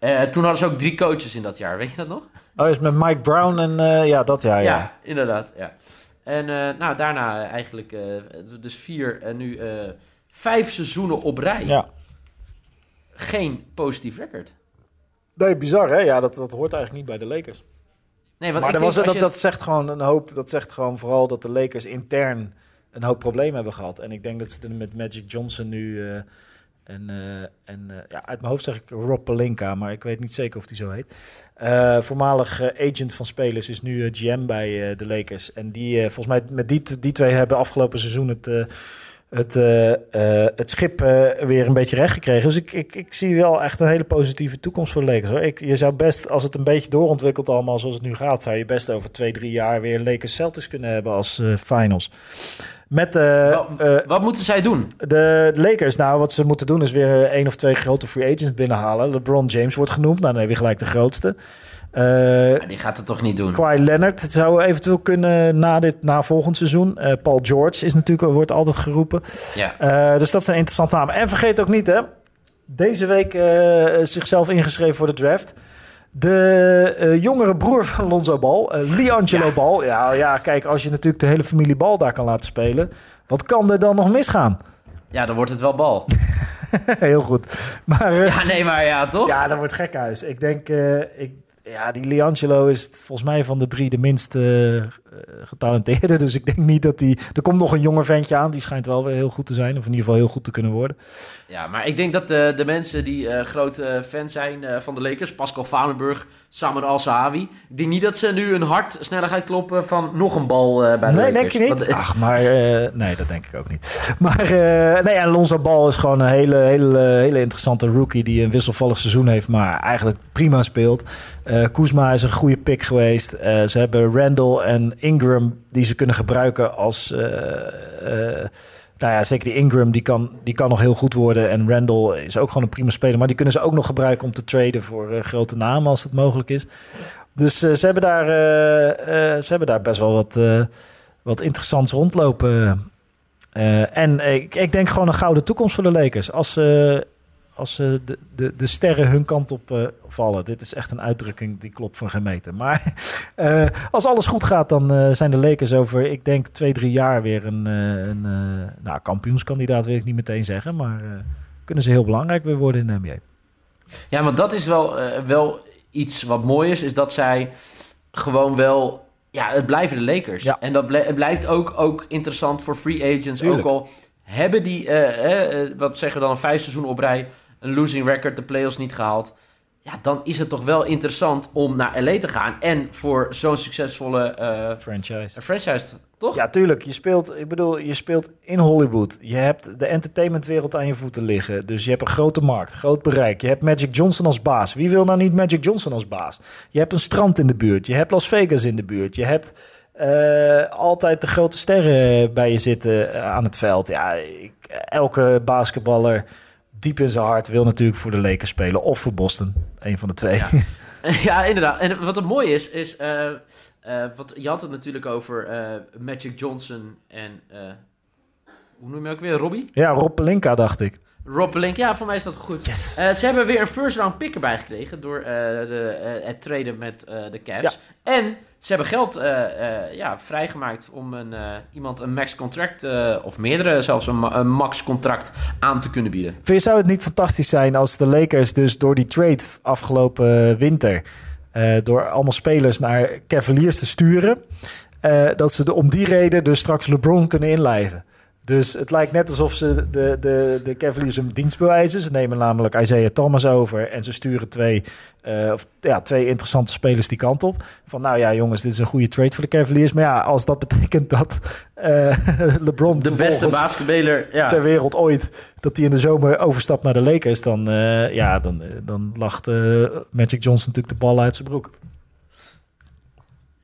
Toen hadden ze ook drie coaches in dat jaar, weet je dat nog? Oh, is met Mike Brown en ja, dat jaar, Ja, ja. inderdaad. Ja. En nou, daarna eigenlijk dus vier en nu vijf seizoenen op rij. Ja. Geen positief record. Nee, bizar hè? Ja, dat, dat hoort eigenlijk niet bij de Lakers. Nee, want Maar dat, was, dat, je- dat zegt gewoon een hoop. Dat zegt gewoon vooral dat de Lakers intern een hoop problemen hebben gehad. En ik denk dat ze er met Magic Johnson nu. eh, en eh, en eh, ja, uit mijn hoofd zeg ik Rob Pelinka, maar ik weet niet zeker of die zo heet. Voormalig agent van spelers is nu GM bij de Lakers. En die, volgens mij, met die, die twee hebben afgelopen seizoen het, het, eh, eh, het schip eh, weer een beetje recht gekregen. Dus ik, ik, ik zie wel echt een hele positieve toekomst voor de. Ik, je zou best, als het een beetje doorontwikkelt allemaal zoals het nu gaat, zou je best over twee, drie jaar weer Lakers Celtics kunnen hebben als finals. Met eh, eh, wat moeten zij doen? de Lakers, nou, wat ze moeten doen is weer eh, één of twee grote free agents binnenhalen. LeBron James wordt genoemd, nou, dan heb je gelijk de grootste. Die gaat het toch niet doen? Kawhi Leonard zou eventueel kunnen na, dit, na volgend seizoen. Paul George is natuurlijk, wordt altijd geroepen. Ja. Dus dat zijn interessante namen. En vergeet ook niet, hè. Deze week zichzelf ingeschreven voor de draft. De eh, jongere broer van Lonzo Ball, eh Liangelo Ja. Ball. Ja, ja, kijk, als je natuurlijk de hele familie Ball daar kan laten spelen... wat kan er dan nog misgaan? ja, dan wordt het wel bal. Heel goed. Maar eh, ja, Ja, nee, maar ja, toch? dat wordt gekhuis. Ik denk, ik, ja, die Liangelo is volgens mij van de drie de minst eh, getalenteerde. Dus ik denk niet dat die... Er komt nog een jonger ventje aan. Die schijnt wel weer heel goed te zijn. Of in ieder geval heel goed te kunnen worden. Ja, maar ik denk dat de, de mensen die uh, grote fan zijn van de Lakers... Pascal Vanenburg, Samer Al-Sahawi... Ik denk niet dat ze nu een hart sneller gaan kloppen van nog een bal uh, bij de nee, Lakers. denk je niet? Want, Ach, maar... nee, dat denk ik ook niet. Maar nee, Alonso Bal is gewoon een hele, hele, hele interessante rookie... die een wisselvallig seizoen heeft, maar eigenlijk prima speelt. Uh, Kuzma is een goede pick geweest. Uh, ze hebben Randall en Ingram die ze kunnen gebruiken als... Nou ja, zeker die Ingram, die kan, die kan nog heel goed worden. En Randall is ook gewoon een prima speler. Maar die kunnen ze ook nog gebruiken om te traden voor grote namen als het mogelijk is. Dus ze, hebben daar, ze hebben daar best wel wat, wat interessants rondlopen. en ik, ik denk gewoon een gouden toekomst voor de Lakers. Als ze als uh, de, de, de sterren hun kant op uh, vallen. Dit is echt een uitdrukking die klopt van geen meter. Maar uh, als alles goed gaat, dan zijn de Lakers over, ik denk, twee, drie jaar weer een, een nou, kampioenskandidaat, wil ik niet meteen zeggen. Maar kunnen ze heel belangrijk weer worden in de NBA. Ja, want dat is wel, wel iets wat mooi is, is dat zij gewoon wel... Ja, het blijven de Lakers. Ja. En dat het blijft ook, ook interessant voor free agents. Tuurlijk. Ook al hebben die, wat zeggen we dan, een vijf seizoen op rij een losing record, de playoffs niet gehaald. Ja, dan is het toch wel interessant om naar LA te gaan. En voor zo'n succesvolle uh, franchise. franchise, toch? Ja, tuurlijk. Je speelt, ik bedoel, je speelt in Hollywood. Je hebt de entertainmentwereld aan je voeten liggen. Dus je hebt een grote markt, groot bereik. Je hebt Magic Johnson als baas. Wie wil nou niet Magic Johnson als baas? Je hebt een strand in de buurt. Je hebt Las Vegas in de buurt. Je hebt uh, altijd de grote sterren bij je zitten aan het veld. Ja, ik, elke basketballer diep in zijn hart wil natuurlijk voor de Lakers spelen of voor Boston. Een van de twee. Ja, ja inderdaad. En wat het mooie is, is... Uh, uh, wat, je had het natuurlijk over uh, Magic Johnson en... hoe noem je ook weer? Robbie? Ja, Rob Pelinka dacht ik. Rob Pelinka, ja, voor mij is dat goed. Yes. ze hebben weer een first round pick erbij gekregen... door de, het traden met de Cavs. Ja. En ze hebben geld uh, uh, ja, vrijgemaakt om een, uh, iemand een max contract, of meerdere zelfs, een, een, max contract aan te kunnen bieden. Vind je, zou het niet fantastisch zijn als de Lakers dus door die trade afgelopen winter, door allemaal spelers naar Cavaliers te sturen, dat ze de, om die reden dus straks LeBron kunnen inlijven? Dus het lijkt net alsof ze de, de, de Cavaliers een dienst bewijzen. Ze nemen namelijk Isaiah Thomas over en ze sturen twee, uh, of, ja, twee interessante spelers die kant op. Van nou ja, jongens, dit is een goede trade voor de Cavaliers. Maar ja, als dat betekent dat uh, LeBron de beste basketballer ja. ter wereld ooit, dat hij in de zomer overstapt naar de Lakers, dan, uh, ja, dan, dan lacht Magic Johnson natuurlijk de bal uit zijn broek.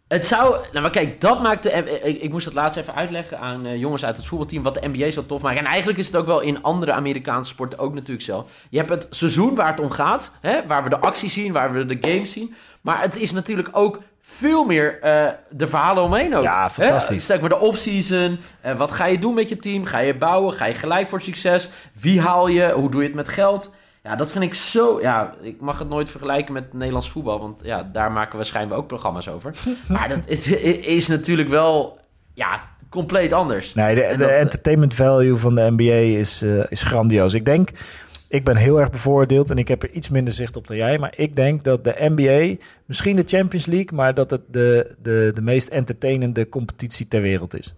Het zou... Nou, maar kijk, dat maakt de... Ik, ik moest dat laatst even uitleggen aan uh, jongens uit het voetbalteam... wat de NBA zo tof maakt. En eigenlijk is het ook wel in andere Amerikaanse sporten ook natuurlijk zo. Je hebt het seizoen waar het om gaat. Hè, waar we de actie zien, waar we de games zien. Maar het is natuurlijk ook veel meer uh, de verhalen omheen ook. Ja, fantastisch. Stel maar de offseason. Uh, wat ga je doen met je team? Ga je bouwen? Ga je gelijk voor succes? Wie haal je? Hoe doe je het met geld? Ja, dat vind ik zo... Ja, ik mag het nooit vergelijken met Nederlands voetbal. Want ja, daar maken we schijnbaar ook programma's over. maar dat is, is natuurlijk wel... Ja, compleet anders. Nee, de, de dat, entertainment value van de NBA is, uh, is grandioos. Ik denk... Ik ben heel erg bevoordeeld en ik heb er iets minder zicht op dan jij. Maar ik denk dat de NBA, misschien de Champions League... maar dat het de, de, de meest entertainende competitie ter wereld is.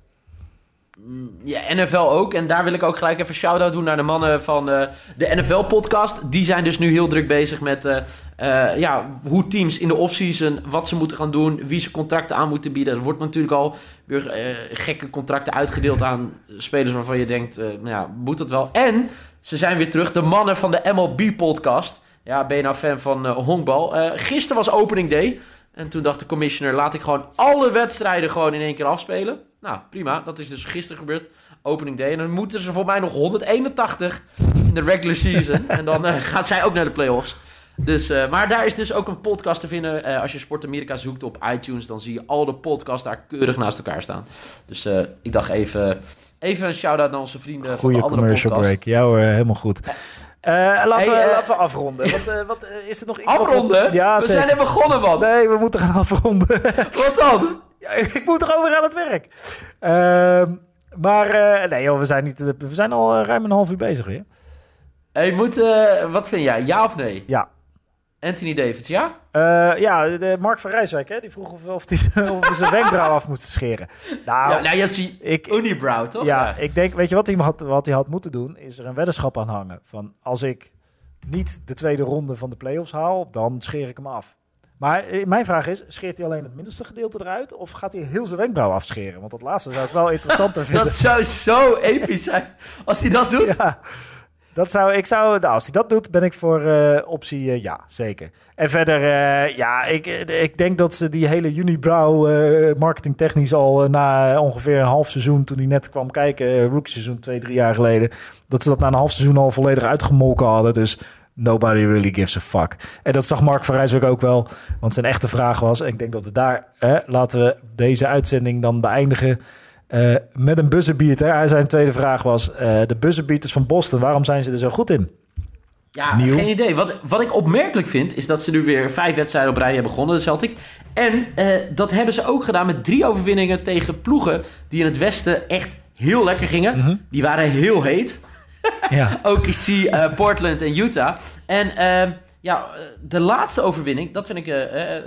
Ja, NFL ook. En daar wil ik ook gelijk even shout-out doen naar de mannen van uh, de NFL-podcast. Die zijn dus nu heel druk bezig met uh, uh, ja, hoe teams in de offseason... wat ze moeten gaan doen, wie ze contracten aan moeten bieden. Er wordt natuurlijk al weer gekke contracten uitgedeeld aan spelers... waarvan je denkt, nou ja, moet dat wel? En ze zijn weer terug, de mannen van de MLB-podcast. Ja, ben je nou fan van honkbal? gisteren was opening day... En toen dacht de commissioner, laat ik gewoon alle wedstrijden gewoon in één keer afspelen. Nou, prima. Dat is dus gisteren gebeurd. Opening day. En dan moeten ze voor mij nog 181 in de regular season. en dan uh, gaat zij ook naar de playoffs. Dus, uh, maar daar is dus ook een podcast te vinden. Uh, als je Sport Amerika zoekt op iTunes, dan zie je al de podcasts daar keurig naast elkaar staan. Dus ik dacht even, even een shout-out naar onze vrienden Goeie van de andere commercial podcast. break. Jou helemaal goed. Laten, Hey, we, eh, laten we afronden. Wat, wat, is er nog iets wat- Afronden? Ja, we zeker. zijn net begonnen, man. Nee, we moeten gaan afronden. Wat dan? Ja, ik moet er over aan het werk. Ehm, maar eh, nee joh, we zijn, niet, we zijn al eh, ruim een half uur bezig weer. Hey, moet, eh, wat vind jij? Ja of nee? Ja. Anthony Davis, ja? Ja, de Mark van Rijswijk, hè, die vroeg of, of hij zijn wenkbrauw af moest scheren. Nou, ja, nou, ja, zie ik, unibrow, toch? ja, ik denk, weet je wat hij, had, wat hij had moeten doen? Is er een weddenschap aan hangen. Van als ik niet de tweede ronde van de playoffs haal, dan scheer ik hem af. Maar eh, mijn vraag is, scheert hij alleen het middelste gedeelte eruit? Of gaat hij heel zijn wenkbrauw afscheren? Want dat laatste zou ik wel interessanter vinden. Dat zou zo episch zijn als hij dat doet. Ja, dat zou, ik zou, nou, als hij dat doet, ben ik voor eh, optie eh, ja, zeker. En verder, ja, ik, ik denk dat ze die hele Unibrow marketingtechnisch al na ongeveer een half seizoen, toen hij net kwam kijken, rookie seizoen twee, drie jaar geleden, dat ze dat na een half seizoen al volledig uitgemolken hadden. Dus nobody really gives a fuck. En dat zag Mark van Rijswijk ook wel, want zijn echte vraag was, en ik denk dat we daar, hè, laten we deze uitzending dan beëindigen eh, met een buzzerbeater. Zijn tweede vraag was, eh, de buzzerbeaters van Boston, waarom zijn ze er zo goed in? Ja, Nieuw. geen idee. Wat, wat ik opmerkelijk vind, is dat ze nu weer vijf wedstrijden op rij hebben begonnen, de Celtics. En eh, dat hebben ze ook gedaan met drie overwinningen tegen ploegen die in het westen echt heel lekker gingen. Mhm. Die waren heel heet. Ja. OKC, eh, Portland en Utah. En eh, ja, eh, de laatste overwinning, dat vind ik eh,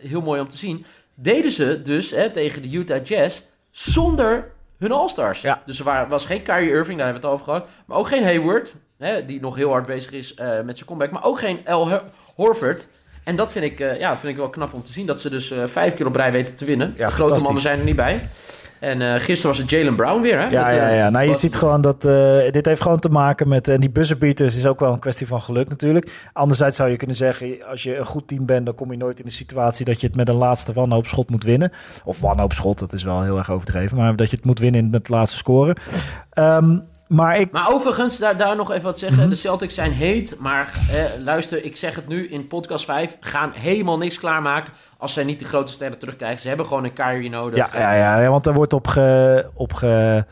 heel mooi om te zien. Deden ze dus tegen de Utah Jazz zonder hun All-Stars. Ja. Dus er waren, was geen Kyrie Irving, daar hebben we het over gehad. Maar ook geen Hayward, hè, die nog heel hard bezig is met zijn comeback. Maar ook geen L. Hor- Horford. En dat vind, ik, ja, vind ik wel knap om te zien. Dat ze dus vijf keer op rij weten te winnen. Ja, de grote mannen zijn er niet bij. En eh, gisteren was het Jalen Brown weer, hè? Ja, Met, ja, eh, ja. Nou, je wat- ziet gewoon dat eh, dit heeft gewoon te maken met... En die buzzerbeaters is ook wel een kwestie van geluk natuurlijk. Anderzijds zou je kunnen zeggen, als je een goed team bent... dan kom je nooit in de situatie dat je het met een laatste wanhoopschot moet winnen. Of wanhoopschot, dat is wel heel erg overdreven. Maar dat je het moet winnen met het laatste scoren. Ehm, maar ik... Maar overigens, daar, daar nog even wat zeggen. Mhm. De Celtics zijn heet, maar eh, luister, ik zeg het nu in podcast 5. Gaan helemaal niks klaarmaken als zij niet de grote sterren terugkrijgen. Ze hebben gewoon een Kyrie nodig. Ja, ja, ja, ja, want er wordt op ge, op ge...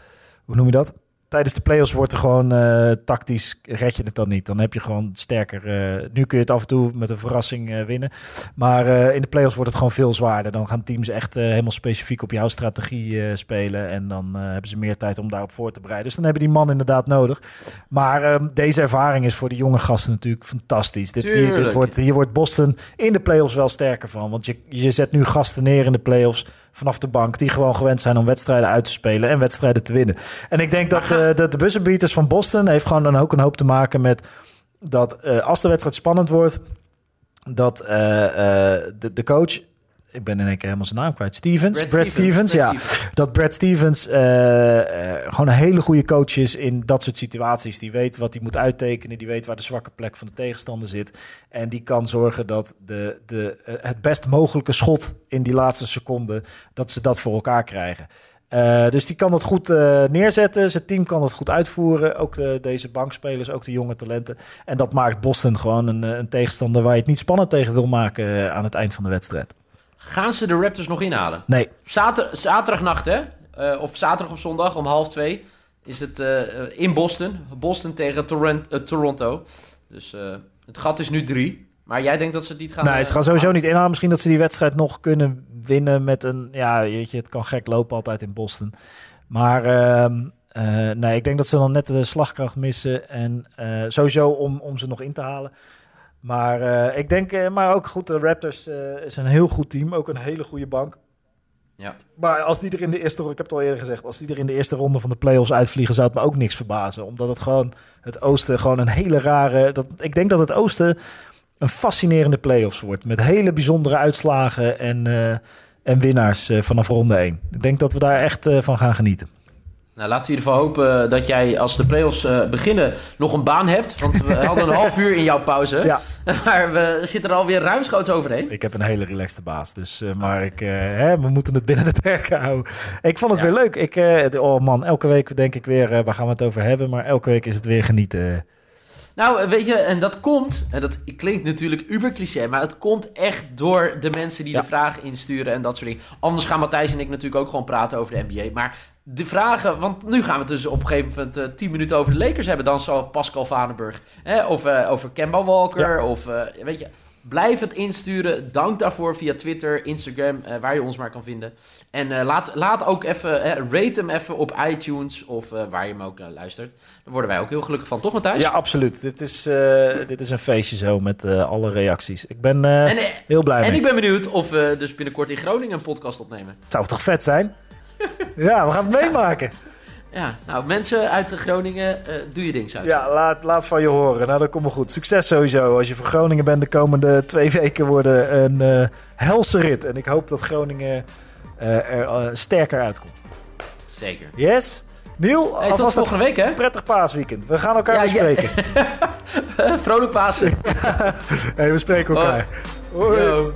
Hoe noem je dat? Tijdens de playoffs wordt er gewoon eh, tactisch red je het dan niet. Dan heb je gewoon sterker. eh, nu kun je het af en toe met een verrassing eh, winnen. Maar in de playoffs wordt het gewoon veel zwaarder. Dan gaan teams echt helemaal specifiek op jouw strategie spelen. En dan hebben ze meer tijd om daarop voor te bereiden. Dus dan hebben die man inderdaad nodig. Maar ehm, deze ervaring is voor de jonge gasten natuurlijk fantastisch. Dit, die- dit wordt, hier wordt Boston in de playoffs wel sterker van. Want je, je zet nu gasten neer in de playoffs vanaf de bank. Die gewoon gewend zijn om wedstrijden uit te spelen en wedstrijden te winnen. En ik denk dat, eh, dat de buzzenbeaters van Boston heeft gewoon dan ook een hoop te maken met dat eh, als de wedstrijd spannend wordt, dat eh, de, de coach. Ik ben in één keer helemaal zijn naam kwijt. Stevens. Brad, Stevens, Brad ja. Stevens. Dat Brad Stevens eh, eh, gewoon een hele goede coach is in dat soort situaties. Die weet wat hij moet uittekenen. Die weet waar de zwakke plek van de tegenstander zit. En die kan zorgen dat de, de, eh, het best mogelijke schot in die laatste seconde, dat ze dat voor elkaar krijgen. Dus die kan dat goed neerzetten. Zijn team kan dat goed uitvoeren. Ook de, deze bankspelers, ook de jonge talenten. En dat maakt Boston gewoon een, een tegenstander waar je het niet spannend tegen wil maken aan het eind van de wedstrijd. Gaan ze de Raptors nog inhalen? Nee, Zater, zaterdagnacht, hè? Eh, of zaterdag of zondag om half twee is het eh, in Boston. Boston tegen Torrent- eh, Toronto. Dus het gat is nu drie. Maar jij denkt dat ze het niet gaan... nee, ze gaan sowieso niet inhalen. Misschien dat ze die wedstrijd nog kunnen winnen met een... Ja, weet je, het kan gek lopen altijd in Boston. Maar ehm, eh, nee, ik denk dat ze dan net de slagkracht missen. En sowieso om, om ze nog in te halen. Maar eh, ik denk, eh, maar ook goed, de Raptors eh, is een heel goed team. Ook een hele goede bank. Ja. Maar als die er in de eerste, ik heb het al eerder gezegd, als die er in de eerste ronde van de playoffs uitvliegen, zou het me ook niks verbazen. Omdat het gewoon, het Oosten gewoon een hele rare, dat, ik denk dat het Oosten een fascinerende playoffs wordt. Met hele bijzondere uitslagen en, en winnaars vanaf ronde 1. Ik denk dat we daar echt van gaan genieten. Nou, laten we in ieder geval hopen dat jij als de playoffs eh beginnen nog een baan hebt. Want we hadden een half uur in jouw pauze. Ja. Maar we zitten er alweer ruimschoots overheen. Ik heb een hele relaxte baas, dus, eh, maar ik, eh, hè, we moeten het binnen de perken houden. Ik vond het Ja. weer leuk. Ik, eh, oh man, elke week denk ik weer, eh, waar gaan we het over hebben? Maar elke week is het weer genieten. Nou, weet je, en dat komt, en dat klinkt natuurlijk uber cliché, maar het komt echt door de mensen die Ja. de vragen insturen en dat soort dingen. Anders gaan Matthijs en ik natuurlijk ook gewoon praten over de NBA. Maar de vragen, want nu gaan we het dus op een gegeven moment eh 10 minuten over de Lakers hebben. Dan zal Pascal Vanenburg, hè, of eh, over Kemba Walker, Ja. of eh, weet je, Blijf het insturen. Dank daarvoor via Twitter, Instagram, eh, waar je ons maar kan vinden. En eh, laat, laat ook even, eh, rate hem even op iTunes of waar je hem ook luistert. Daar worden wij ook heel gelukkig van, toch Matthijs? Ja, absoluut. Dit is, dit is een feestje zo met alle reacties. Ik ben En, heel blij en mee. ik ben benieuwd of we dus binnenkort in Groningen een podcast opnemen. Zou toch vet zijn? ja, we gaan het meemaken. Ja, nou mensen uit Groningen, eh, doe je ding, ik Ja, laat, laat van je horen. Nou, dat komt wel goed. Succes sowieso. Als je voor Groningen bent, de komende twee weken worden een eh helse rit. En ik hoop dat Groningen eh, er sterker uitkomt. Zeker. Yes? Niel, Hey, tot volgende week, hè? prettig paasweekend. We gaan elkaar Ja, weer ja. Vrolijk Pasen. Hey, we spreken elkaar. Hoi.